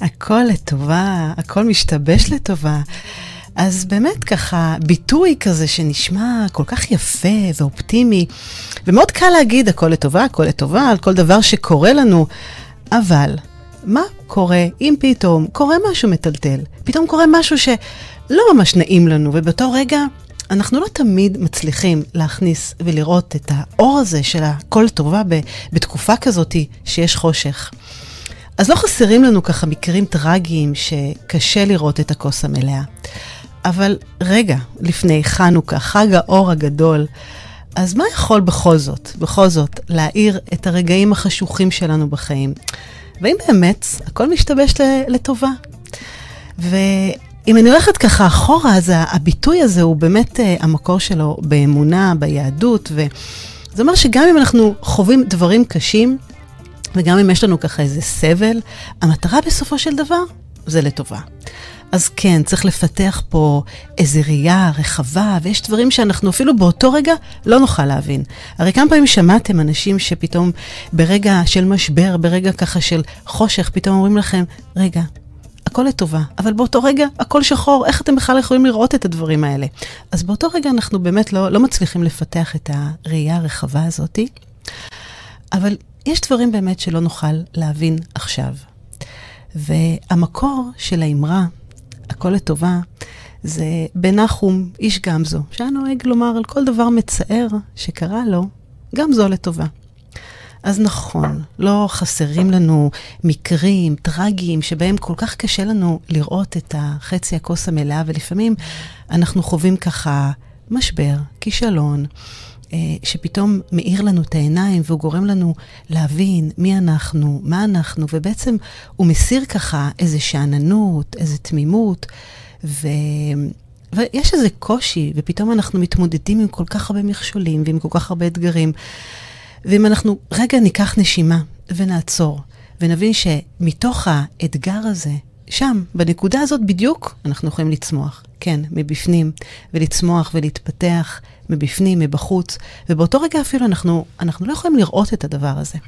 הכל לטובה, הכל משתבש לטובה. אז באמת ככה, ביטוי כזה שנשמע כל כך יפה ואופטימי, ומאוד קל להגיד הכל לטובה, הכל לטובה, על כל דבר שקורה לנו, אבל מה קורה אם פתאום קורה משהו מטלטל? פתאום קורה משהו שלא ממש נעים לנו, ובאותו רגע אנחנו לא תמיד מצליחים להכניס ולראות את האור הזה של הכל טובה בתקופה כזאת שיש חושך. אז לא חסרים לנו ככה מקרים טרגיים שקשה לראות את הכוס המלאה. אבל רגע, לפני חנוכה, חג האור הגדול, אז מה יכול בכל זאת, בכל זאת, להאיר את הרגעים החשוכים שלנו בחיים? והאם באמת הכל משתבש לטובה? ואם אני הולכת ככה אחורה, אז הביטוי הזה הוא באמת uh, המקור שלו באמונה, ביהדות, וזה אומר שגם אם אנחנו חווים דברים קשים, וגם אם יש לנו ככה איזה סבל, המטרה בסופו של דבר זה לטובה. אז כן, צריך לפתח פה איזו ראייה רחבה, ויש דברים שאנחנו אפילו באותו רגע לא נוכל להבין. הרי כמה פעמים שמעתם אנשים שפתאום ברגע של משבר, ברגע ככה של חושך, פתאום אומרים לכם, רגע, הכל לטובה, אבל באותו רגע הכל שחור, איך אתם בכלל יכולים לראות את הדברים האלה? אז באותו רגע אנחנו באמת לא, לא מצליחים לפתח את הראייה הרחבה הזאתי, אבל יש דברים באמת שלא נוכל להבין עכשיו. והמקור של האמרה, הכל לטובה, זה בנחום, איש גמזו, שהיה נוהג לומר על כל דבר מצער שקרה לו, גם זו לטובה. אז נכון, לא חסרים לנו מקרים טרגיים שבהם כל כך קשה לנו לראות את החצי הכוס המלאה, ולפעמים אנחנו חווים ככה משבר, כישלון, שפתאום מאיר לנו את העיניים והוא גורם לנו להבין מי אנחנו, מה אנחנו, ובעצם הוא מסיר ככה איזו שאננות, איזו תמימות, ו... ויש איזה קושי, ופתאום אנחנו מתמודדים עם כל כך הרבה מכשולים ועם כל כך הרבה אתגרים. ואם אנחנו רגע ניקח נשימה ונעצור, ונבין שמתוך האתגר הזה, שם, בנקודה הזאת בדיוק, אנחנו יכולים לצמוח. כן, מבפנים, ולצמוח ולהתפתח מבפנים, מבחוץ, ובאותו רגע אפילו אנחנו, אנחנו לא יכולים לראות את הדבר הזה.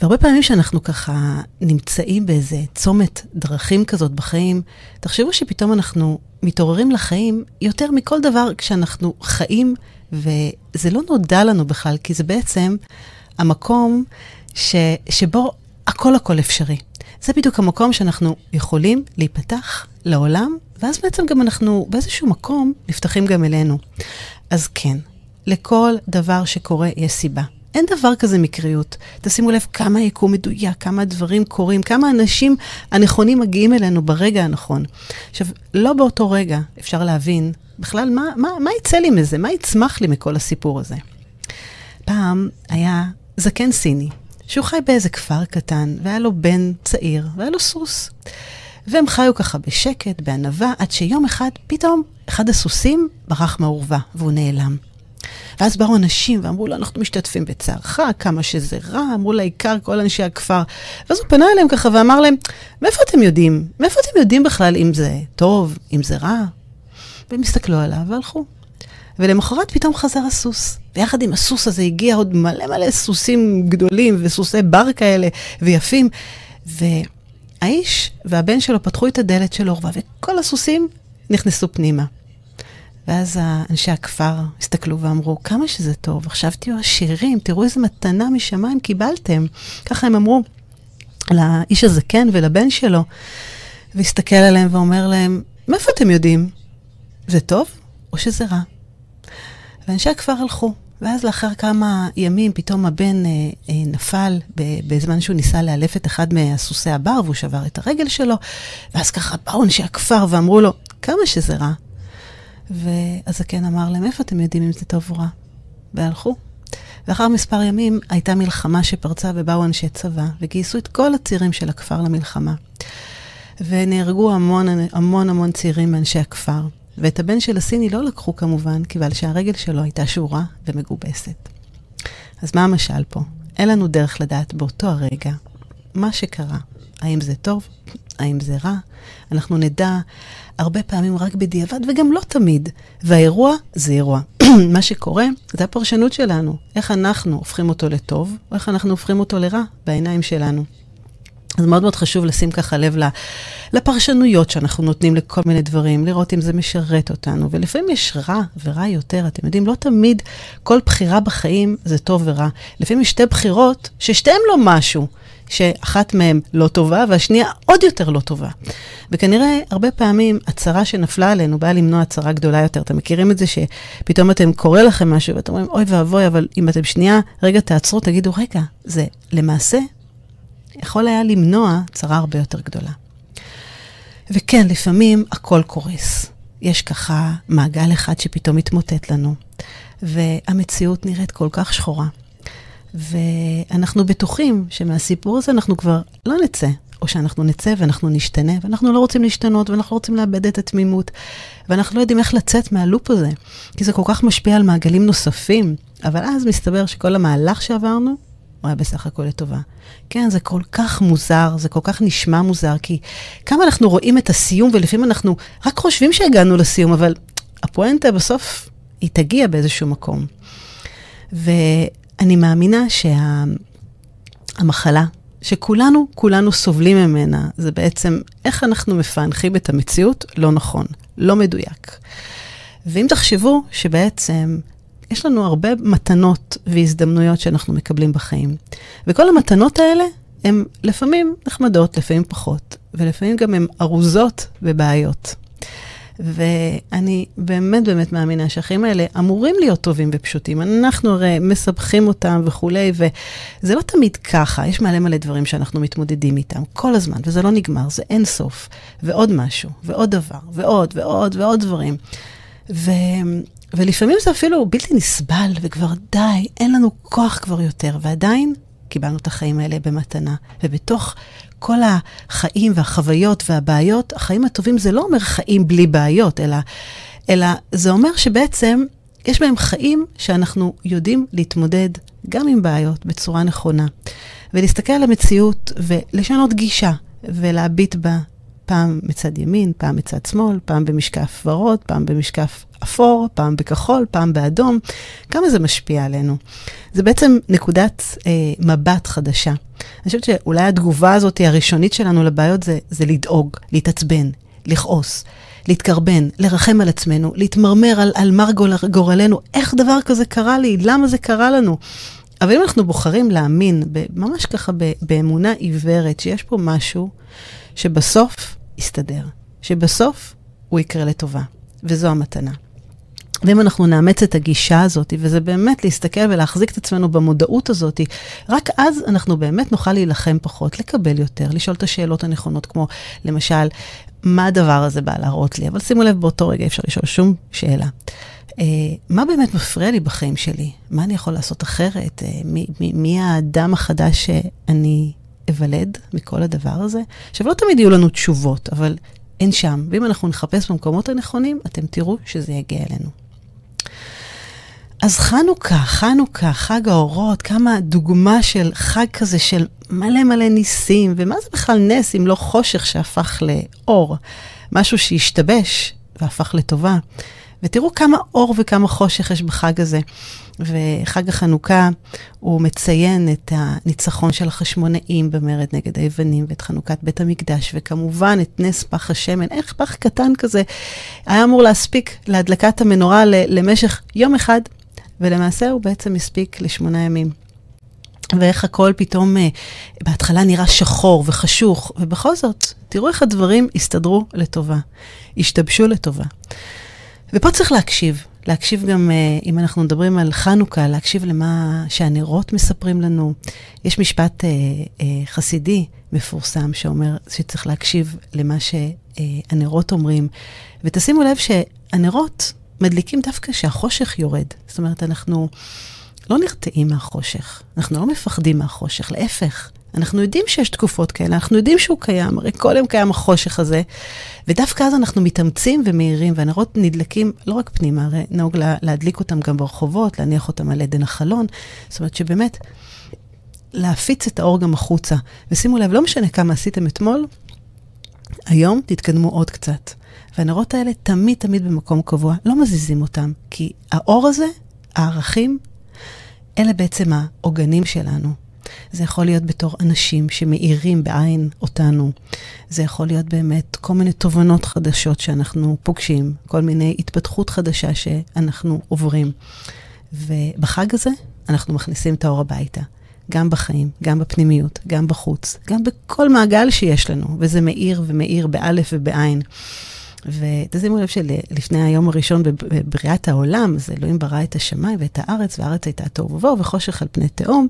והרבה פעמים שאנחנו ככה נמצאים באיזה צומת דרכים כזאת בחיים, תחשבו שפתאום אנחנו מתעוררים לחיים יותר מכל דבר כשאנחנו חיים, וזה לא נודע לנו בכלל, כי זה בעצם המקום ש, שבו הכל הכל אפשרי. זה בדיוק המקום שאנחנו יכולים להיפתח לעולם, ואז בעצם גם אנחנו באיזשהו מקום נפתחים גם אלינו. אז כן, לכל דבר שקורה יש סיבה. אין דבר כזה מקריות. תשימו לב כמה יקום מדויק, כמה דברים קורים, כמה אנשים הנכונים מגיעים אלינו ברגע הנכון. עכשיו, לא באותו רגע אפשר להבין בכלל מה, מה, מה יצא לי מזה, מה יצמח לי מכל הסיפור הזה. פעם היה זקן סיני, שהוא חי באיזה כפר קטן, והיה לו בן צעיר, והיה לו סוס. והם חיו ככה בשקט, בענווה, עד שיום אחד, פתאום, אחד הסוסים ברח מהאורווה, והוא נעלם. ואז באו אנשים ואמרו לו, אנחנו משתתפים בצערך, כמה שזה רע, אמרו לעיקר כל אנשי הכפר. ואז הוא פנה אליהם ככה ואמר להם, מאיפה אתם יודעים? מאיפה אתם יודעים בכלל אם זה טוב, אם זה רע? והם הסתכלו עליו והלכו. ולמחרת פתאום חזר הסוס. ויחד עם הסוס הזה הגיע עוד מלא מלא סוסים גדולים וסוסי בר כאלה ויפים. והאיש והבן שלו פתחו את הדלת של אורווה, וכל הסוסים נכנסו פנימה. ואז אנשי הכפר הסתכלו ואמרו, כמה שזה טוב, עכשיו תהיו עשירים, תראו איזה מתנה משמיים קיבלתם. ככה הם אמרו לאיש הזקן ולבן שלו. והסתכל עליהם ואומר להם, מאיפה אתם יודעים? זה טוב או שזה רע? ואנשי הכפר הלכו. ואז לאחר כמה ימים פתאום הבן אה, אה, נפל בזמן שהוא ניסה לאלף את אחד מהסוסי הבר והוא שבר את הרגל שלו. ואז ככה באו אנשי הכפר ואמרו לו, כמה שזה רע. והזקן אמר להם, איפה אתם יודעים אם זה טוב או רע? והלכו. לאחר מספר ימים הייתה מלחמה שפרצה ובאו אנשי צבא וגייסו את כל הצעירים של הכפר למלחמה. ונהרגו המון המון המון צעירים מאנשי הכפר. ואת הבן של הסיני לא לקחו כמובן, כיוון שהרגל שלו הייתה שורה ומגובסת. אז מה המשל פה? אין לנו דרך לדעת באותו הרגע מה שקרה. האם זה טוב? האם זה רע? אנחנו נדע הרבה פעמים רק בדיעבד, וגם לא תמיד. והאירוע זה אירוע. מה שקורה, זה הפרשנות שלנו. איך אנחנו הופכים אותו לטוב, או איך אנחנו הופכים אותו לרע בעיניים שלנו. אז מאוד מאוד חשוב לשים ככה לב לפרשנויות שאנחנו נותנים לכל מיני דברים, לראות אם זה משרת אותנו. ולפעמים יש רע ורע יותר, אתם יודעים, לא תמיד כל בחירה בחיים זה טוב ורע. לפעמים יש שתי בחירות ששתיהן לא משהו. שאחת מהן לא טובה והשנייה עוד יותר לא טובה. וכנראה הרבה פעמים הצרה שנפלה עלינו באה למנוע הצרה גדולה יותר. אתם מכירים את זה שפתאום אתם קורא לכם משהו ואתם אומרים, אוי ואבוי, אבל אם אתם שנייה, רגע תעצרו, תגידו, רגע, זה למעשה יכול היה למנוע צרה הרבה יותר גדולה. וכן, לפעמים הכל קורס. יש ככה מעגל אחד שפתאום מתמוטט לנו, והמציאות נראית כל כך שחורה. ואנחנו בטוחים שמהסיפור הזה אנחנו כבר לא נצא, או שאנחנו נצא ואנחנו נשתנה, ואנחנו לא רוצים להשתנות, ואנחנו רוצים לאבד את התמימות, ואנחנו לא יודעים איך לצאת מהלופ הזה, כי זה כל כך משפיע על מעגלים נוספים. אבל אז מסתבר שכל המהלך שעברנו, הוא היה בסך הכל לטובה. כן, זה כל כך מוזר, זה כל כך נשמע מוזר, כי כמה אנחנו רואים את הסיום, ולפעמים אנחנו רק חושבים שהגענו לסיום, אבל הפואנטה בסוף, היא תגיע באיזשהו מקום. ואני מאמינה שהמחלה, שה... שכולנו, כולנו סובלים ממנה, זה בעצם איך אנחנו מפענחים את המציאות לא נכון, לא מדויק. ואם תחשבו שבעצם יש לנו הרבה מתנות והזדמנויות שאנחנו מקבלים בחיים. וכל המתנות האלה הן לפעמים נחמדות, לפעמים פחות, ולפעמים גם הן ארוזות בבעיות. ואני באמת באמת מאמינה שהחיים האלה אמורים להיות טובים ופשוטים. אנחנו הרי מסבכים אותם וכולי, וזה לא תמיד ככה. יש מלא מלא דברים שאנחנו מתמודדים איתם כל הזמן, וזה לא נגמר, זה אין סוף. ועוד משהו, ועוד דבר, ועוד ועוד ועוד דברים. ו... ולפעמים זה אפילו בלתי נסבל, וכבר די, אין לנו כוח כבר יותר, ועדיין קיבלנו את החיים האלה במתנה. ובתוך כל החיים והחוויות והבעיות, החיים הטובים זה לא אומר חיים בלי בעיות, אלא, אלא זה אומר שבעצם יש בהם חיים שאנחנו יודעים להתמודד גם עם בעיות בצורה נכונה. ולהסתכל על המציאות ולשנות גישה ולהביט בה פעם מצד ימין, פעם מצד שמאל, פעם במשקף ורוד, פעם במשקף אפור, פעם בכחול, פעם באדום. כמה זה משפיע עלינו? זה בעצם נקודת אה, מבט חדשה. אני חושבת שאולי התגובה הזאת הראשונית שלנו לבעיות זה, זה לדאוג, להתעצבן, לכעוס, להתקרבן, לרחם על עצמנו, להתמרמר על, על מר גורלנו, איך דבר כזה קרה לי, למה זה קרה לנו. אבל אם אנחנו בוחרים להאמין, ממש ככה באמונה עיוורת, שיש פה משהו שבסוף יסתדר, שבסוף הוא יקרה לטובה, וזו המתנה. ואם אנחנו נאמץ את הגישה הזאת, וזה באמת להסתכל ולהחזיק את עצמנו במודעות הזאת, רק אז אנחנו באמת נוכל להילחם פחות, לקבל יותר, לשאול את השאלות הנכונות, כמו למשל, מה הדבר הזה בא להראות לי? אבל שימו לב, באותו רגע אפשר לשאול שום שאלה. Uh, מה באמת מפריע לי בחיים שלי? מה אני יכול לעשות אחרת? Uh, מי, מי, מי האדם החדש שאני אוולד מכל הדבר הזה? עכשיו, לא תמיד יהיו לנו תשובות, אבל אין שם. ואם אנחנו נחפש במקומות הנכונים, אתם תראו שזה יגיע אלינו. אז חנוכה, חנוכה, חג האורות, כמה דוגמה של חג כזה של מלא מלא ניסים, ומה זה בכלל נס אם לא חושך שהפך לאור, משהו שהשתבש והפך לטובה. ותראו כמה אור וכמה חושך יש בחג הזה. וחג החנוכה, הוא מציין את הניצחון של החשמונאים במרד נגד היוונים, ואת חנוכת בית המקדש, וכמובן את נס פח השמן. איך פח קטן כזה היה אמור להספיק להדלקת המנורה למשך יום אחד, ולמעשה הוא בעצם הספיק לשמונה ימים. ואיך הכל פתאום uh, בהתחלה נראה שחור וחשוך, ובכל זאת, תראו איך הדברים הסתדרו לטובה, השתבשו לטובה. ופה צריך להקשיב, להקשיב גם, uh, אם אנחנו מדברים על חנוכה, להקשיב למה שהנרות מספרים לנו. יש משפט uh, uh, חסידי מפורסם שאומר שצריך להקשיב למה שהנרות אומרים, ותשימו לב שהנרות מדליקים דווקא כשהחושך יורד. זאת אומרת, אנחנו לא נרתעים מהחושך, אנחנו לא מפחדים מהחושך, להפך. אנחנו יודעים שיש תקופות כאלה, אנחנו יודעים שהוא קיים, הרי כל יום קיים החושך הזה, ודווקא אז אנחנו מתאמצים ומאירים, והנרות נדלקים לא רק פנימה, הרי נהוג לה, להדליק אותם גם ברחובות, להניח אותם על עדן החלון, זאת אומרת שבאמת, להפיץ את האור גם החוצה. ושימו לב, לא משנה כמה עשיתם אתמול, היום תתקדמו עוד קצת. והנרות האלה תמיד תמיד במקום קבוע, לא מזיזים אותם, כי האור הזה, הערכים, אלה בעצם העוגנים שלנו. זה יכול להיות בתור אנשים שמאירים בעין אותנו. זה יכול להיות באמת כל מיני תובנות חדשות שאנחנו פוגשים, כל מיני התפתחות חדשה שאנחנו עוברים. ובחג הזה אנחנו מכניסים את האור הביתה. גם בחיים, גם בפנימיות, גם בחוץ, גם בכל מעגל שיש לנו, וזה מאיר ומאיר באלף ובעין. ותשימו לב שלפני היום הראשון בבריאת העולם, אז אלוהים ברא את השמיים ואת הארץ, והארץ הייתה תוהו ובוהו וחושך על פני תהום.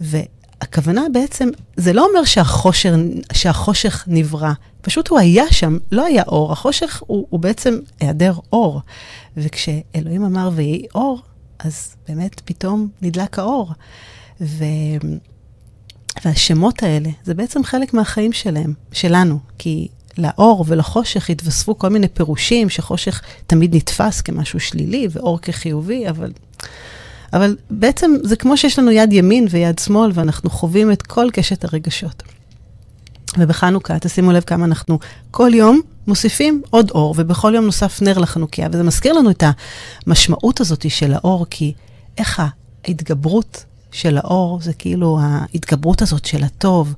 והכוונה בעצם, זה לא אומר שהחושר, שהחושך נברא, פשוט הוא היה שם, לא היה אור. החושך הוא, הוא בעצם היעדר אור. וכשאלוהים אמר ויהי אור, אז באמת פתאום נדלק האור. ו... והשמות האלה, זה בעצם חלק מהחיים שלהם, שלנו, כי לאור ולחושך התווספו כל מיני פירושים, שחושך תמיד נתפס כמשהו שלילי ואור כחיובי, אבל, אבל בעצם זה כמו שיש לנו יד ימין ויד שמאל, ואנחנו חווים את כל קשת הרגשות. ובחנוכה, תשימו לב כמה אנחנו כל יום מוסיפים עוד אור, ובכל יום נוסף נר לחנוכיה, וזה מזכיר לנו את המשמעות הזאת של האור, כי איך ההתגברות של האור זה כאילו ההתגברות הזאת של הטוב.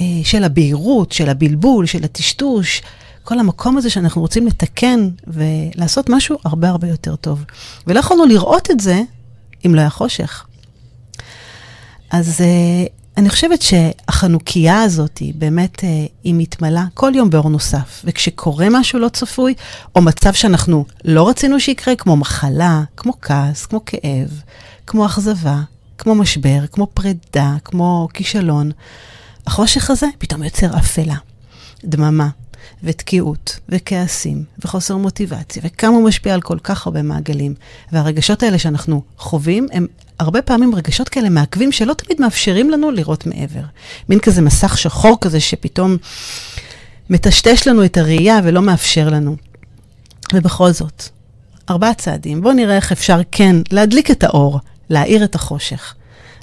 אה, של הבהירות, של הבלבול, של הטשטוש, כל המקום הזה שאנחנו רוצים לתקן ולעשות משהו הרבה הרבה יותר טוב. ולא יכולנו לראות את זה אם לא היה חושך. אז uh, אני חושבת שהחנוכיה הזאת, היא באמת, uh, היא מתמלאה כל יום באור נוסף. וכשקורה משהו לא צפוי, או מצב שאנחנו לא רצינו שיקרה, כמו מחלה, כמו כעס, כמו כאב, כמו אכזבה, כמו משבר, כמו פרידה, כמו כישלון, החושך הזה פתאום יוצר אפלה, דממה, ותקיעות, וכעסים, וחוסר מוטיבציה, וכמה הוא משפיע על כל כך הרבה מעגלים. והרגשות האלה שאנחנו חווים, הם הרבה פעמים רגשות כאלה מעכבים שלא תמיד מאפשרים לנו לראות מעבר. מין כזה מסך שחור כזה שפתאום מטשטש לנו את הראייה ולא מאפשר לנו. ובכל זאת, ארבעה צעדים. בואו נראה איך אפשר כן להדליק את האור, להאיר את החושך.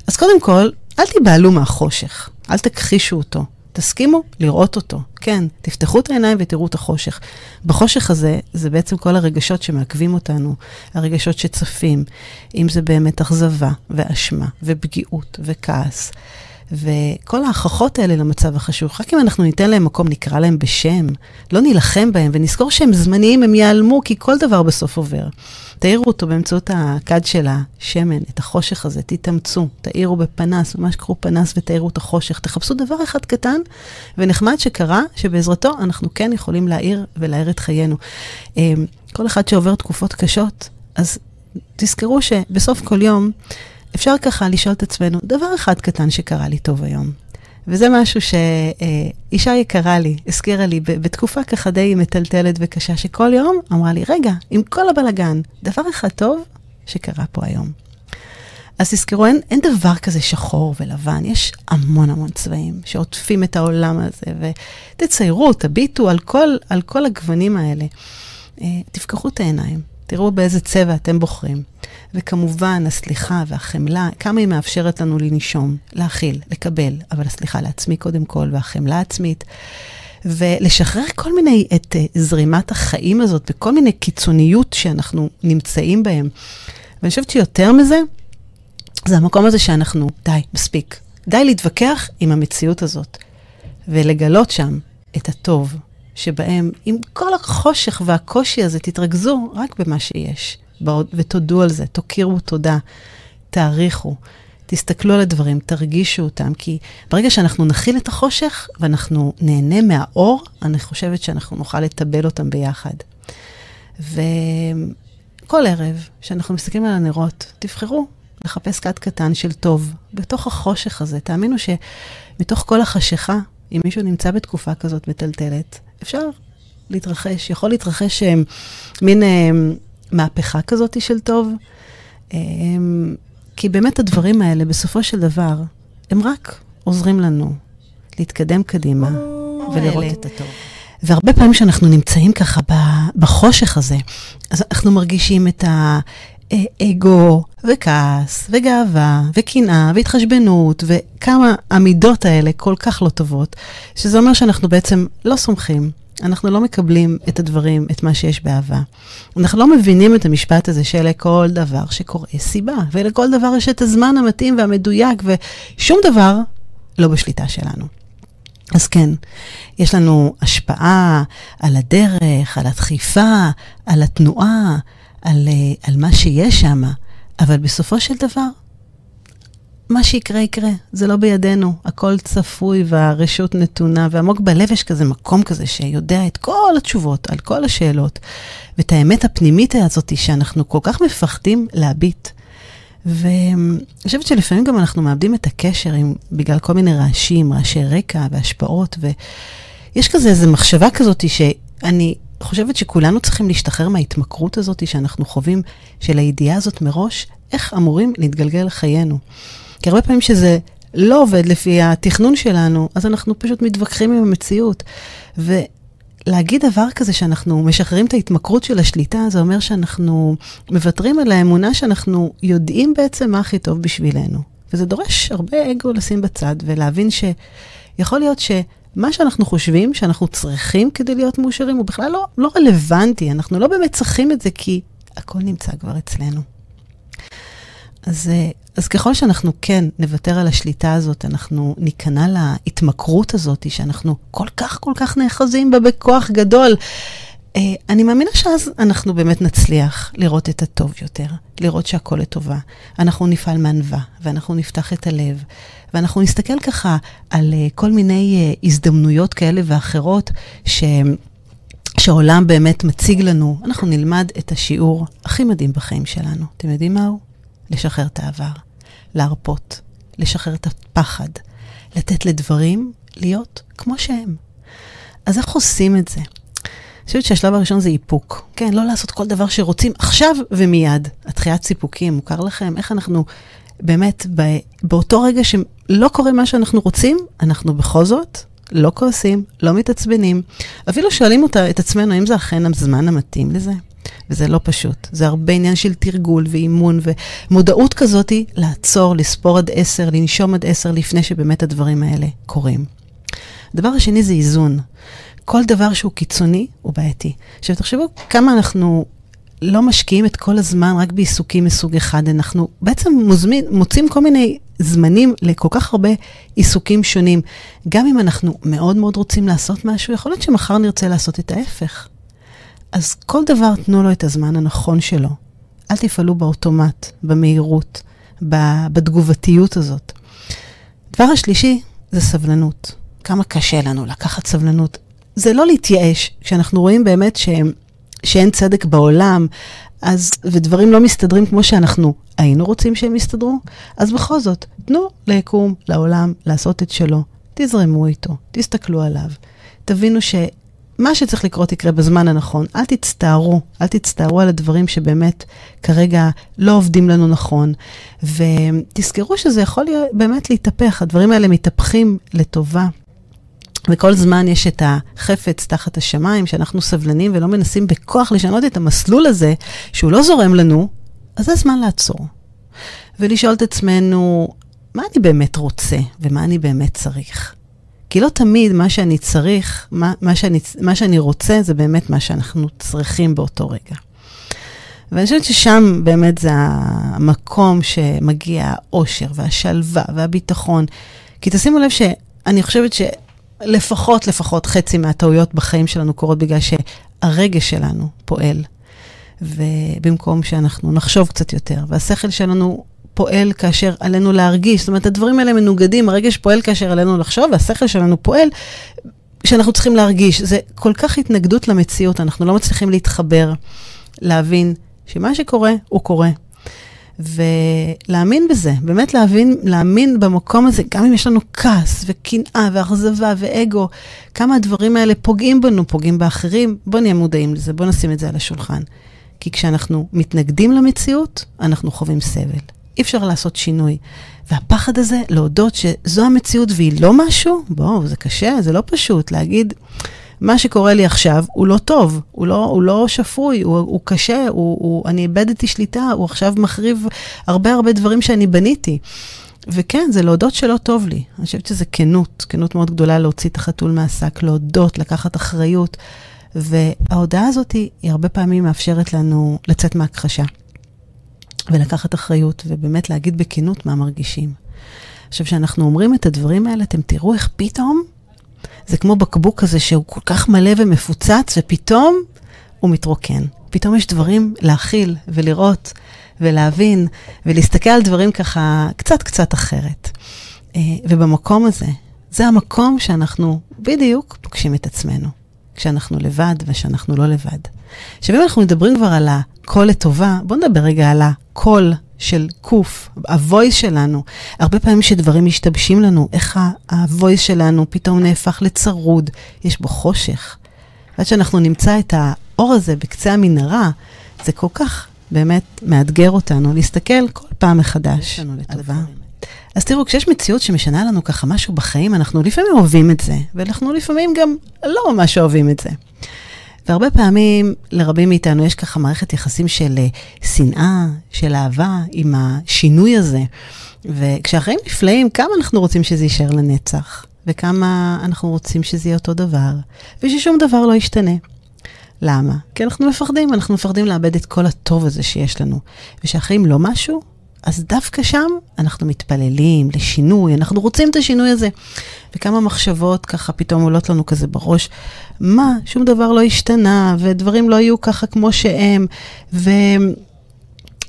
אז קודם כל, אל תיבהלו מהחושך. אל תכחישו אותו. תסכימו לראות אותו. כן, תפתחו את העיניים ותראו את החושך. בחושך הזה, זה בעצם כל הרגשות שמעכבים אותנו, הרגשות שצפים, אם זה באמת אכזבה ואשמה ופגיעות וכעס. וכל ההכחות האלה למצב החשוך, רק אם אנחנו ניתן להם מקום, נקרא להם בשם, לא נילחם בהם ונזכור שהם זמניים, הם ייעלמו, כי כל דבר בסוף עובר. תאירו אותו באמצעות הכד של השמן, את החושך הזה, תתאמצו, תאירו בפנס, ממש קחו פנס ותאירו את החושך. תחפשו דבר אחד קטן ונחמד שקרה, שבעזרתו אנחנו כן יכולים להאיר ולהאיר את חיינו. אמ, כל אחד שעובר תקופות קשות, אז תזכרו שבסוף כל יום, אפשר ככה לשאול את עצמנו, דבר אחד קטן שקרה לי טוב היום. וזה משהו שאישה יקרה לי, הזכירה לי בתקופה ככה די מטלטלת וקשה, שכל יום אמרה לי, רגע, עם כל הבלגן, דבר אחד טוב שקרה פה היום. אז תזכרו, אין, אין דבר כזה שחור ולבן, יש המון המון צבעים שעוטפים את העולם הזה, ותציירו, תביטו על כל, על כל הגוונים האלה. אה, תפקחו את העיניים, תראו באיזה צבע אתם בוחרים. וכמובן, הסליחה והחמלה, כמה היא מאפשרת לנו לנשום, להכיל, לקבל, אבל הסליחה לעצמי קודם כל, והחמלה העצמית. ולשחרר כל מיני, את uh, זרימת החיים הזאת, בכל מיני קיצוניות שאנחנו נמצאים בהם. ואני חושבת שיותר מזה, זה המקום הזה שאנחנו, די, מספיק. די להתווכח עם המציאות הזאת, ולגלות שם את הטוב, שבהם, עם כל החושך והקושי הזה, תתרכזו רק במה שיש. ותודו על זה, תוקירו תודה, תעריכו, תסתכלו על הדברים, תרגישו אותם, כי ברגע שאנחנו נכיל את החושך ואנחנו נהנה מהאור, אני חושבת שאנחנו נוכל לטבל אותם ביחד. וכל ערב, כשאנחנו מסתכלים על הנרות, תבחרו לחפש כת קטן של טוב בתוך החושך הזה. תאמינו שמתוך כל החשיכה, אם מישהו נמצא בתקופה כזאת מטלטלת, אפשר להתרחש, יכול להתרחש אה, מין אה, מהפכה כזאת של טוב. אמ, כי באמת הדברים האלה, בסופו של דבר, הם רק עוזרים לנו להתקדם קדימה ולראות את הטוב. והרבה פעמים כשאנחנו נמצאים ככה בחושך הזה, אז אנחנו מרגישים את האגו וכעס וגאווה וקנאה והתחשבנות וכמה המידות האלה כל כך לא טובות, שזה אומר שאנחנו בעצם לא סומכים אנחנו לא מקבלים את הדברים, את מה שיש באהבה. אנחנו לא מבינים את המשפט הזה שלכל דבר שקורה סיבה, ולכל דבר יש את הזמן המתאים והמדויק, ושום דבר לא בשליטה שלנו. אז כן, יש לנו השפעה על הדרך, על הדחיפה, על התנועה, על, אה, על מה שיש שם, אבל בסופו של דבר, מה שיקרה יקרה, זה לא בידינו, הכל צפוי והרשות נתונה, ועמוק בלב יש כזה מקום כזה שיודע את כל התשובות על כל השאלות, ואת האמת הפנימית הזאת שאנחנו כל כך מפחדים להביט. ואני חושבת שלפעמים גם אנחנו מאבדים את הקשר עם, בגלל כל מיני רעשים, רעשי רקע והשפעות, ויש כזה איזו מחשבה כזאת שאני חושבת שכולנו צריכים להשתחרר מההתמכרות הזאת שאנחנו חווים, של הידיעה הזאת מראש, איך אמורים להתגלגל לחיינו. כי הרבה פעמים שזה לא עובד לפי התכנון שלנו, אז אנחנו פשוט מתווכחים עם המציאות. ולהגיד דבר כזה שאנחנו משחררים את ההתמכרות של השליטה, זה אומר שאנחנו מוותרים על האמונה שאנחנו יודעים בעצם מה הכי טוב בשבילנו. וזה דורש הרבה אגו לשים בצד ולהבין שיכול להיות שמה שאנחנו חושבים שאנחנו צריכים כדי להיות מאושרים הוא בכלל לא, לא רלוונטי, אנחנו לא באמת צריכים את זה כי הכל נמצא כבר אצלנו. אז, אה, אז ככל שאנחנו כן נוותר על השליטה הזאת, אנחנו ניכנע להתמכרות הזאת, שאנחנו כל כך כל כך נאחזים בה בכוח גדול. אה, אני מאמינה שאז אנחנו באמת נצליח לראות את הטוב יותר, לראות שהכל לטובה. אנחנו נפעל מענווה, ואנחנו נפתח את הלב, ואנחנו נסתכל ככה על אה, כל מיני הזדמנויות כאלה ואחרות, ש... שהעולם באמת מציג לנו, אנחנו נלמד את השיעור הכי מדהים בחיים שלנו. אתם יודעים מהו? לשחרר את העבר, להרפות, לשחרר את הפחד, לתת לדברים להיות כמו שהם. אז איך עושים את זה? אני חושבת שהשלב הראשון זה איפוק. כן, לא לעשות כל דבר שרוצים עכשיו ומיד. התחיית סיפוקים, מוכר לכם? איך אנחנו באמת, באותו רגע שלא קורה מה שאנחנו רוצים, אנחנו בכל זאת לא כועסים, לא מתעצבנים. אפילו שואלים אותה, את עצמנו, האם זה אכן הזמן המתאים לזה? וזה לא פשוט. זה הרבה עניין של תרגול ואימון ומודעות כזאת לעצור, לספור עד עשר, לנשום עד עשר לפני שבאמת הדברים האלה קורים. הדבר השני זה איזון. כל דבר שהוא קיצוני הוא בעייתי. עכשיו תחשבו כמה אנחנו לא משקיעים את כל הזמן רק בעיסוקים מסוג אחד, אנחנו בעצם מוזמין, מוצאים כל מיני זמנים לכל כך הרבה עיסוקים שונים. גם אם אנחנו מאוד מאוד רוצים לעשות משהו, יכול להיות שמחר נרצה לעשות את ההפך. אז כל דבר תנו לו את הזמן הנכון שלו. אל תפעלו באוטומט, במהירות, בתגובתיות הזאת. הדבר השלישי זה סבלנות. כמה קשה לנו לקחת סבלנות. זה לא להתייאש, כשאנחנו רואים באמת שהם, שאין צדק בעולם, אז, ודברים לא מסתדרים כמו שאנחנו היינו רוצים שהם יסתדרו, אז בכל זאת, תנו ליקום, לעולם, לעשות את שלו. תזרמו איתו, תסתכלו עליו. תבינו ש... מה שצריך לקרות יקרה בזמן הנכון. אל תצטערו, אל תצטערו על הדברים שבאמת כרגע לא עובדים לנו נכון. ותזכרו שזה יכול להיות, באמת להתהפך, הדברים האלה מתהפכים לטובה. וכל זמן יש את החפץ תחת השמיים, שאנחנו סבלנים ולא מנסים בכוח לשנות את המסלול הזה, שהוא לא זורם לנו, אז זה זמן לעצור. ולשאול את עצמנו, מה אני באמת רוצה ומה אני באמת צריך? כי לא תמיד מה שאני צריך, מה, מה, שאני, מה שאני רוצה, זה באמת מה שאנחנו צריכים באותו רגע. ואני חושבת ששם באמת זה המקום שמגיע האושר והשלווה והביטחון. כי תשימו לב שאני חושבת שלפחות, לפחות חצי מהטעויות בחיים שלנו קורות בגלל שהרגש שלנו פועל. ובמקום שאנחנו נחשוב קצת יותר, והשכל שלנו פועל כאשר עלינו להרגיש. זאת אומרת, הדברים האלה מנוגדים, הרגש פועל כאשר עלינו לחשוב, והשכל שלנו פועל כשאנחנו צריכים להרגיש. זה כל כך התנגדות למציאות, אנחנו לא מצליחים להתחבר, להבין שמה שקורה, הוא קורה. ולהאמין בזה, באמת להבין, להאמין במקום הזה, גם אם יש לנו כעס וקנאה ואכזבה ואגו, כמה הדברים האלה פוגעים בנו, פוגעים באחרים, בואו נהיה מודעים לזה, בואו נשים את זה על השולחן. כי כשאנחנו מתנגדים למציאות, אנחנו חווים סבל. אי אפשר לעשות שינוי. והפחד הזה, להודות שזו המציאות והיא לא משהו, בואו, זה קשה, זה לא פשוט להגיד, מה שקורה לי עכשיו הוא לא טוב, הוא לא, הוא לא שפוי, הוא, הוא קשה, הוא, הוא, אני איבדתי שליטה, הוא עכשיו מחריב הרבה הרבה דברים שאני בניתי. וכן, זה להודות שלא טוב לי. אני חושבת שזה כנות, כנות מאוד גדולה להוציא את החתול מהשק, להודות, לקחת אחריות. וההודעה הזאת היא, הרבה פעמים מאפשרת לנו לצאת מהכחשה. ולקחת אחריות, ובאמת להגיד בכנות מה מרגישים. עכשיו, כשאנחנו אומרים את הדברים האלה, אתם תראו איך פתאום, זה כמו בקבוק כזה שהוא כל כך מלא ומפוצץ, ופתאום הוא מתרוקן. פתאום יש דברים להכיל ולראות ולהבין ולהסתכל על דברים ככה קצת קצת אחרת. אה, ובמקום הזה, זה המקום שאנחנו בדיוק פוגשים את עצמנו, כשאנחנו לבד ושאנחנו לא לבד. עכשיו, אם אנחנו מדברים כבר על הקול לטובה, בואו נדבר רגע על הקול של קוף, הוויס שלנו. הרבה פעמים שדברים משתבשים לנו, איך הוויס שלנו פתאום נהפך לצרוד, יש בו חושך. עד שאנחנו נמצא את האור הזה בקצה המנהרה, זה כל כך באמת מאתגר אותנו להסתכל כל פעם מחדש על דבר. אז תראו, כשיש מציאות שמשנה לנו ככה משהו בחיים, אנחנו לפעמים אוהבים את זה, ואנחנו לפעמים גם לא ממש אוהבים את זה. והרבה פעמים לרבים מאיתנו יש ככה מערכת יחסים של uh, שנאה, של אהבה עם השינוי הזה. וכשהחיים נפלאים, כמה אנחנו רוצים שזה יישאר לנצח, וכמה אנחנו רוצים שזה יהיה אותו דבר, וששום דבר לא ישתנה. למה? כי אנחנו מפחדים, אנחנו מפחדים לאבד את כל הטוב הזה שיש לנו. ושהחיים לא משהו, אז דווקא שם אנחנו מתפללים לשינוי, אנחנו רוצים את השינוי הזה. וכמה מחשבות ככה פתאום עולות לנו כזה בראש, מה, שום דבר לא השתנה, ודברים לא יהיו ככה כמו שהם, ו...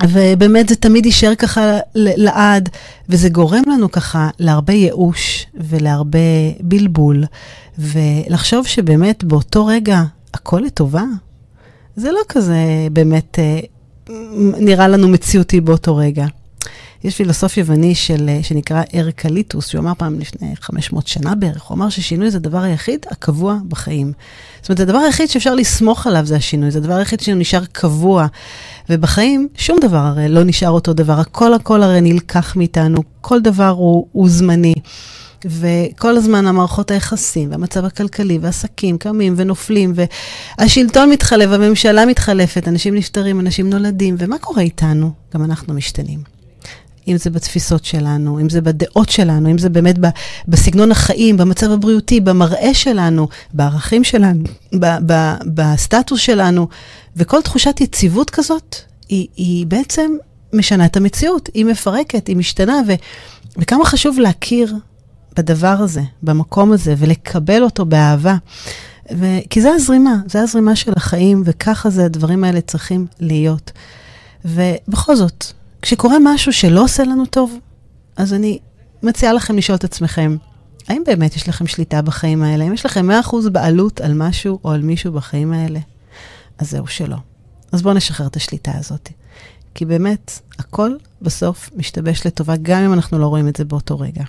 ובאמת זה תמיד יישאר ככה לעד, וזה גורם לנו ככה להרבה ייאוש ולהרבה בלבול, ולחשוב שבאמת באותו רגע הכל לטובה, זה לא כזה באמת אה, נראה לנו מציאותי באותו רגע. יש פילוסוף יווני של, אה, שנקרא ארקליטוס, שהוא אמר פעם לפני 500 שנה בערך, הוא אמר ששינוי זה הדבר היחיד הקבוע בחיים. זאת אומרת, הדבר היחיד שאפשר לסמוך עליו זה השינוי, זה הדבר היחיד שנשאר קבוע. ובחיים שום דבר הרי לא נשאר אותו דבר, הכל הכל הרי נלקח מאיתנו, כל דבר הוא, הוא זמני. וכל הזמן המערכות היחסים, והמצב הכלכלי, והעסקים קמים ונופלים, והשלטון מתחלף, הממשלה מתחלפת, אנשים נפטרים, אנשים נולדים, ומה קורה איתנו? גם אנחנו משתנים. אם זה בתפיסות שלנו, אם זה בדעות שלנו, אם זה באמת בסגנון החיים, במצב הבריאותי, במראה שלנו, בערכים שלנו, בסטטוס שלנו. וכל תחושת יציבות כזאת, היא, היא בעצם משנה את המציאות, היא מפרקת, היא משתנה, ו, וכמה חשוב להכיר בדבר הזה, במקום הזה, ולקבל אותו באהבה. ו... כי זה הזרימה, זה הזרימה של החיים, וככה זה הדברים האלה צריכים להיות. ובכל זאת, כשקורה משהו שלא עושה לנו טוב, אז אני מציעה לכם לשאול את עצמכם, האם באמת יש לכם שליטה בחיים האלה? האם יש לכם 100% בעלות על משהו או על מישהו בחיים האלה? אז זהו שלא. אז בואו נשחרר את השליטה הזאת. כי באמת, הכל בסוף משתבש לטובה, גם אם אנחנו לא רואים את זה באותו רגע.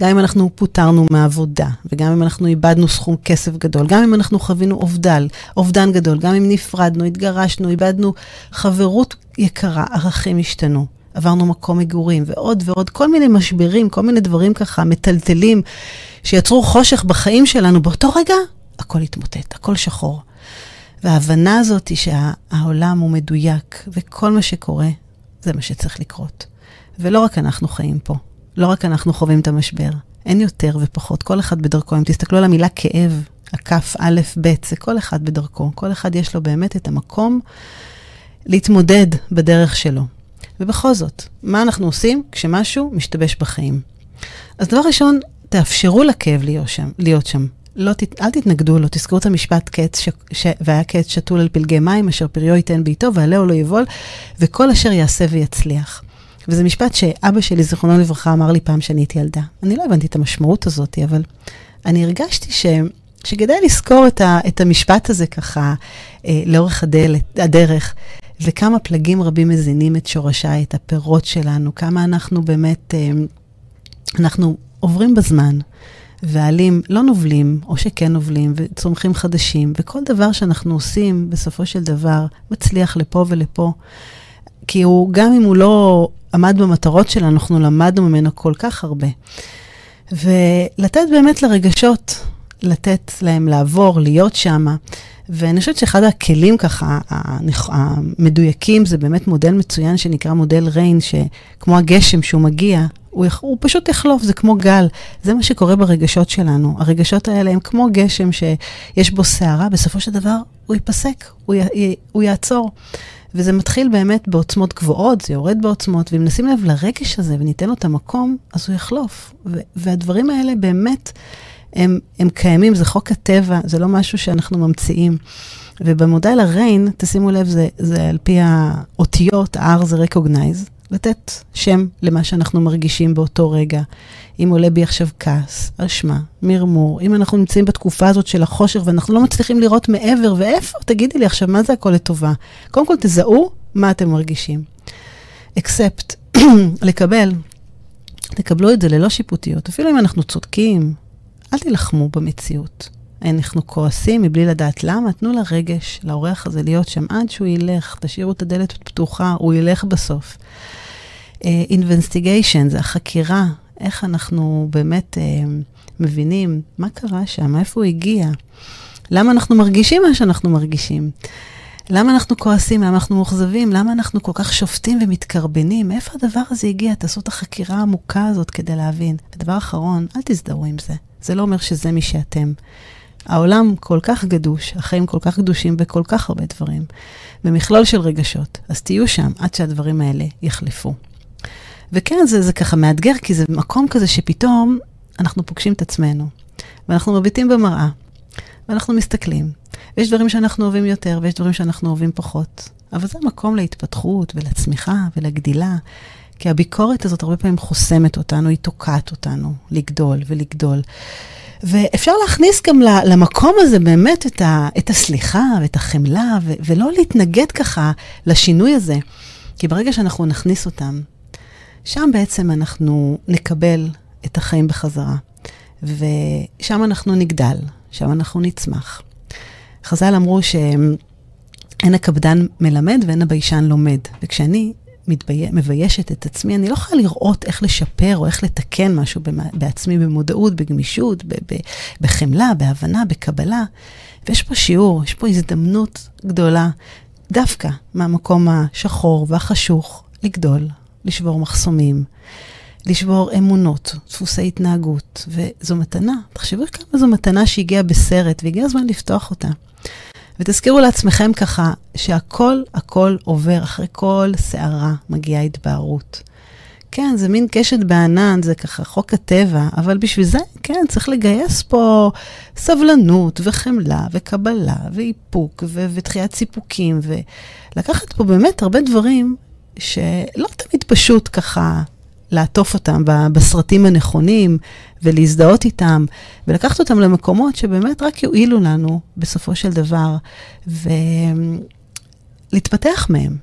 גם אם אנחנו פוטרנו מהעבודה, וגם אם אנחנו איבדנו סכום כסף גדול, גם אם אנחנו חווינו אובדל, אובדן גדול, גם אם נפרדנו, התגרשנו, איבדנו חברות יקרה, ערכים השתנו. עברנו מקום מגורים, ועוד ועוד, כל מיני משברים, כל מיני דברים ככה מטלטלים, שיצרו חושך בחיים שלנו, באותו רגע הכל התמוטט, הכל שחור. וההבנה הזאת היא שהעולם הוא מדויק, וכל מה שקורה, זה מה שצריך לקרות. ולא רק אנחנו חיים פה, לא רק אנחנו חווים את המשבר, אין יותר ופחות, כל אחד בדרכו. אם תסתכלו על המילה כאב, הכף א', ב', זה כל אחד בדרכו. כל אחד יש לו באמת את המקום להתמודד בדרך שלו. ובכל זאת, מה אנחנו עושים כשמשהו משתבש בחיים? אז דבר ראשון, תאפשרו לכאב להיות שם. להיות שם. לא, אל תתנגדו לו, תזכרו את המשפט קץ, ש, ש, והיה קץ שתול על פלגי מים, אשר פריו ייתן בעיתו, ועלהו לא יבול, וכל אשר יעשה ויצליח. וזה משפט שאבא שלי, זיכרונו לברכה, אמר לי פעם שאני הייתי ילדה. אני לא הבנתי את המשמעות הזאת, אבל אני הרגשתי ש... שכדאי לזכור את, ה, את המשפט הזה ככה אה, לאורך הדלת, הדרך, וכמה פלגים רבים מזינים את שורשיי, את הפירות שלנו, כמה אנחנו באמת, אה, אנחנו עוברים בזמן, והעלים לא נובלים, או שכן נובלים, וצומחים חדשים, וכל דבר שאנחנו עושים, בסופו של דבר, מצליח לפה ולפה. כי הוא, גם אם הוא לא עמד במטרות שלנו, אנחנו למדנו ממנו כל כך הרבה. ולתת באמת לרגשות, לתת להם לעבור, להיות שם, ואני חושבת שאחד הכלים ככה, המדויקים, זה באמת מודל מצוין שנקרא מודל ריין, שכמו הגשם שהוא מגיע, הוא, הוא פשוט יחלוף, זה כמו גל. זה מה שקורה ברגשות שלנו. הרגשות האלה הם כמו גשם שיש בו סערה, בסופו של דבר הוא ייפסק, הוא, י, הוא יעצור. וזה מתחיל באמת בעוצמות גבוהות, זה יורד בעוצמות, ואם נשים לב לרגש הזה וניתן לו את המקום, אז הוא יחלוף. והדברים האלה באמת, הם, הם קיימים, זה חוק הטבע, זה לא משהו שאנחנו ממציאים. ובמודל הריין, תשימו לב, זה, זה על פי האותיות, R זה recognize, לתת שם למה שאנחנו מרגישים באותו רגע. אם עולה בי עכשיו כעס, אשמה, מרמור, אם אנחנו נמצאים בתקופה הזאת של החושך ואנחנו לא מצליחים לראות מעבר, ואיפה? תגידי לי עכשיו, מה זה הכל לטובה? קודם כל, תזהו מה אתם מרגישים. אקספט, לקבל, תקבלו את זה ללא שיפוטיות. אפילו אם אנחנו צודקים, אל תילחמו במציאות. אנחנו כועסים מבלי לדעת למה, תנו לרגש, לאורח הזה להיות שם עד שהוא ילך, תשאירו את הדלת פתוחה, הוא ילך בסוף. אינסטיגיישן, uh, זה החקירה, איך אנחנו באמת uh, מבינים מה קרה שם, איפה הוא הגיע, למה אנחנו מרגישים מה שאנחנו מרגישים. למה אנחנו כועסים, למה אנחנו מאוכזבים, למה אנחנו כל כך שופטים ומתקרבנים, מאיפה הדבר הזה הגיע? תעשו את החקירה העמוקה הזאת כדי להבין. ודבר אחרון, אל תזדהו עם זה. זה לא אומר שזה מי שאתם. העולם כל כך גדוש, החיים כל כך גדושים בכל כך הרבה דברים, במכלול של רגשות. אז תהיו שם עד שהדברים האלה יחלפו. וכן, זה, זה ככה מאתגר, כי זה מקום כזה שפתאום אנחנו פוגשים את עצמנו, ואנחנו מביטים במראה, ואנחנו מסתכלים. ויש דברים שאנחנו אוהבים יותר, ויש דברים שאנחנו אוהבים פחות. אבל זה מקום להתפתחות ולצמיחה ולגדילה. כי הביקורת הזאת הרבה פעמים חוסמת אותנו, היא תוקעת אותנו לגדול ולגדול. ואפשר להכניס גם למקום הזה באמת את, ה, את הסליחה ואת החמלה, ו, ולא להתנגד ככה לשינוי הזה. כי ברגע שאנחנו נכניס אותם, שם בעצם אנחנו נקבל את החיים בחזרה. ושם אנחנו נגדל, שם אנחנו נצמח. חז"ל אמרו שאין הקפדן מלמד ואין הביישן לומד. וכשאני מתבי... מביישת את עצמי, אני לא יכולה לראות איך לשפר או איך לתקן משהו בעצמי במודעות, בגמישות. בחמלה, בהבנה, בקבלה. ויש פה שיעור, יש פה הזדמנות גדולה, דווקא מהמקום השחור והחשוך, לגדול, לשבור מחסומים, לשבור אמונות, דפוסי התנהגות. וזו מתנה, תחשבו כמה זו מתנה שהגיעה בסרט, והגיע הזמן לפתוח אותה. ותזכירו לעצמכם ככה שהכל, הכל עובר, אחרי כל סערה מגיעה התבהרות. כן, זה מין קשת בענן, זה ככה חוק הטבע, אבל בשביל זה, כן, צריך לגייס פה סבלנות וחמלה וקבלה ואיפוק ו- ודחיית סיפוקים, ולקחת פה באמת הרבה דברים שלא תמיד פשוט ככה לעטוף אותם בסרטים הנכונים ולהזדהות איתם, ולקחת אותם למקומות שבאמת רק יועילו לנו בסופו של דבר, ולהתפתח מהם.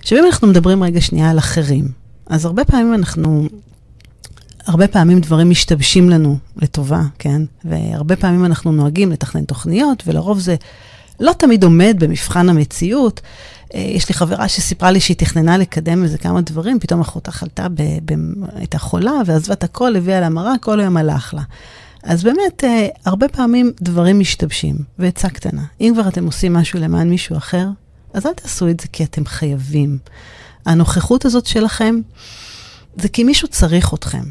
עכשיו, אם אנחנו מדברים רגע שנייה על אחרים, אז הרבה פעמים אנחנו, הרבה פעמים דברים משתבשים לנו לטובה, כן? והרבה פעמים אנחנו נוהגים לתכנן תוכניות, ולרוב זה לא תמיד עומד במבחן המציאות. אה, יש לי חברה שסיפרה לי שהיא תכננה לקדם איזה כמה דברים, פתאום אחותה חלתה, ב, ב, הייתה חולה, ועזבה את הכל, הביאה לה מראה, כל היום הלך לה. אז באמת, אה, הרבה פעמים דברים משתבשים, ועצה קטנה. אם כבר אתם עושים משהו למען מישהו אחר, אז אל תעשו את זה כי אתם חייבים. הנוכחות הזאת שלכם, זה כי מישהו צריך אתכם.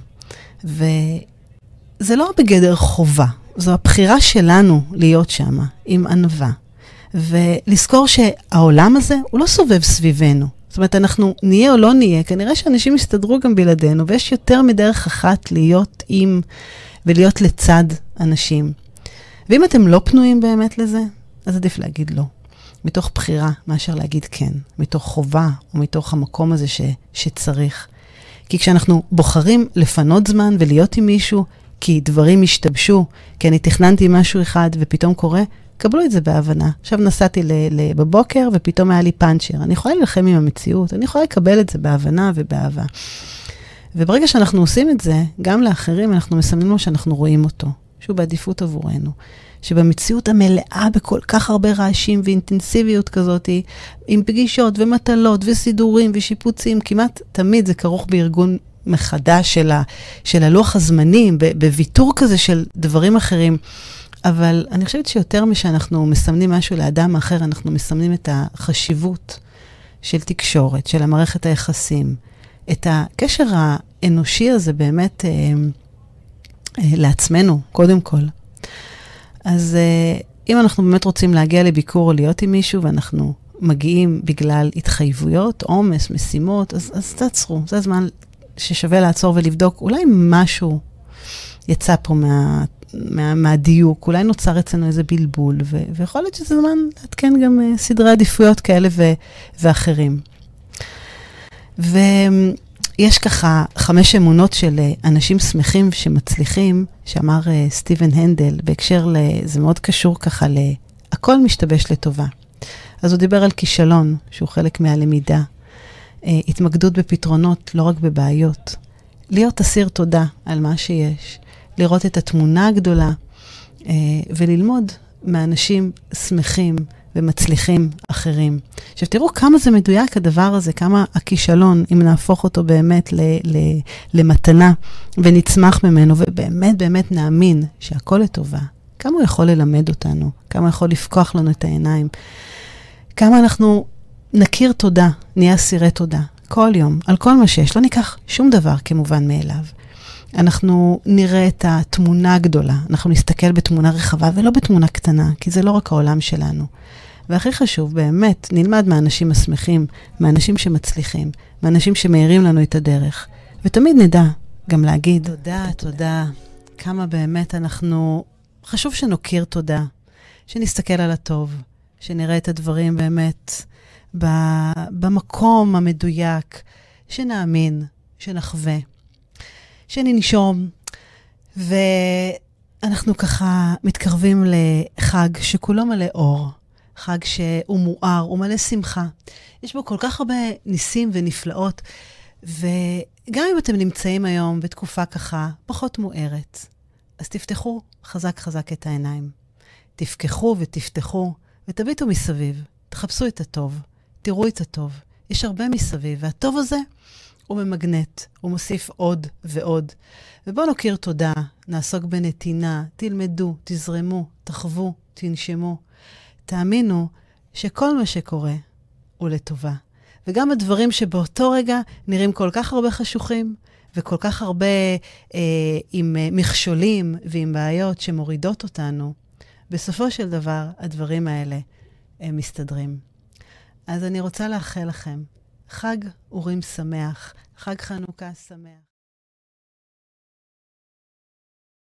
וזה לא בגדר חובה, זו הבחירה שלנו להיות שם, עם ענווה, ולזכור שהעולם הזה הוא לא סובב סביבנו. זאת אומרת, אנחנו נהיה או לא נהיה, כנראה שאנשים יסתדרו גם בלעדינו, ויש יותר מדרך אחת להיות עם ולהיות לצד אנשים. ואם אתם לא פנויים באמת לזה, אז עדיף להגיד לא. מתוך בחירה מאשר להגיד כן, מתוך חובה או מתוך המקום הזה ש, שצריך. כי כשאנחנו בוחרים לפנות זמן ולהיות עם מישהו, כי דברים השתבשו, כי אני תכננתי משהו אחד ופתאום קורה, קבלו את זה בהבנה. עכשיו נסעתי בבוקר ופתאום היה לי פאנצ'ר. אני יכולה להילחם עם המציאות, אני יכולה לקבל את זה בהבנה ובאהבה. וברגע שאנחנו עושים את זה, גם לאחרים אנחנו מסמנים לו שאנחנו רואים אותו, שהוא בעדיפות עבורנו. שבמציאות המלאה בכל כך הרבה רעשים ואינטנסיביות כזאת, עם פגישות ומטלות וסידורים ושיפוצים, כמעט תמיד זה כרוך בארגון מחדש של, ה, של הלוח הזמנים, בוויתור כזה של דברים אחרים. אבל אני חושבת שיותר משאנחנו מסמנים משהו לאדם אחר, אנחנו מסמנים את החשיבות של תקשורת, של המערכת היחסים, את הקשר האנושי הזה באמת אה, אה, לעצמנו, קודם כל. אז אה, אם אנחנו באמת רוצים להגיע לביקור או להיות עם מישהו, ואנחנו מגיעים בגלל התחייבויות, עומס, משימות, אז, אז תעצרו. זה הזמן ששווה לעצור ולבדוק, אולי משהו יצא פה מה, מה, מהדיוק, אולי נוצר אצלנו איזה בלבול, ו, ויכול להיות שזה זמן לעדכן גם uh, סדרי עדיפויות כאלה ו, ואחרים. ויש ככה חמש אמונות של uh, אנשים שמחים שמצליחים, שאמר uh, סטיבן הנדל, בהקשר ל... זה מאוד קשור ככה ל... הכל משתבש לטובה. אז הוא דיבר על כישלון, שהוא חלק מהלמידה. Uh, התמקדות בפתרונות, לא רק בבעיות. להיות אסיר תודה על מה שיש. לראות את התמונה הגדולה אה, וללמוד מאנשים שמחים ומצליחים אחרים. עכשיו, תראו כמה זה מדויק הדבר הזה, כמה הכישלון, אם נהפוך אותו באמת ל, ל, למתנה ונצמח ממנו, ובאמת באמת נאמין שהכל לטובה, כמה הוא יכול ללמד אותנו, כמה הוא יכול לפקוח לנו את העיניים, כמה אנחנו נכיר תודה, נהיה אסירי תודה, כל יום, על כל מה שיש, לא ניקח שום דבר כמובן מאליו. אנחנו נראה את התמונה הגדולה, אנחנו נסתכל בתמונה רחבה ולא בתמונה קטנה, כי זה לא רק העולם שלנו. והכי חשוב, באמת, נלמד מהאנשים השמחים, מהאנשים שמצליחים, מהאנשים שמאירים לנו את הדרך. ותמיד נדע גם להגיד תודה, תודה, כמה באמת אנחנו... חשוב שנוקיר תודה, שנסתכל על הטוב, שנראה את הדברים באמת במקום המדויק, שנאמין, שנחווה. שננשום, ואנחנו ככה מתקרבים לחג שכולו מלא אור, חג שהוא מואר, הוא מלא שמחה. יש בו כל כך הרבה ניסים ונפלאות, וגם אם אתם נמצאים היום בתקופה ככה פחות מוארת, אז תפתחו חזק חזק את העיניים. תפקחו ותפתחו ותביטו מסביב, תחפשו את הטוב, תראו את הטוב. יש הרבה מסביב, והטוב הזה הוא ממגנט, הוא מוסיף עוד ועוד. ובואו נכיר תודה, נעסוק בנתינה, תלמדו, תזרמו, תחוו, תנשמו. תאמינו שכל מה שקורה הוא לטובה. וגם הדברים שבאותו רגע נראים כל כך הרבה חשוכים, וכל כך הרבה אה, עם אה, מכשולים ועם בעיות שמורידות אותנו, בסופו של דבר הדברים האלה הם מסתדרים. אז אני רוצה לאחל לכם חג אורים שמח, חג חנוכה שמח.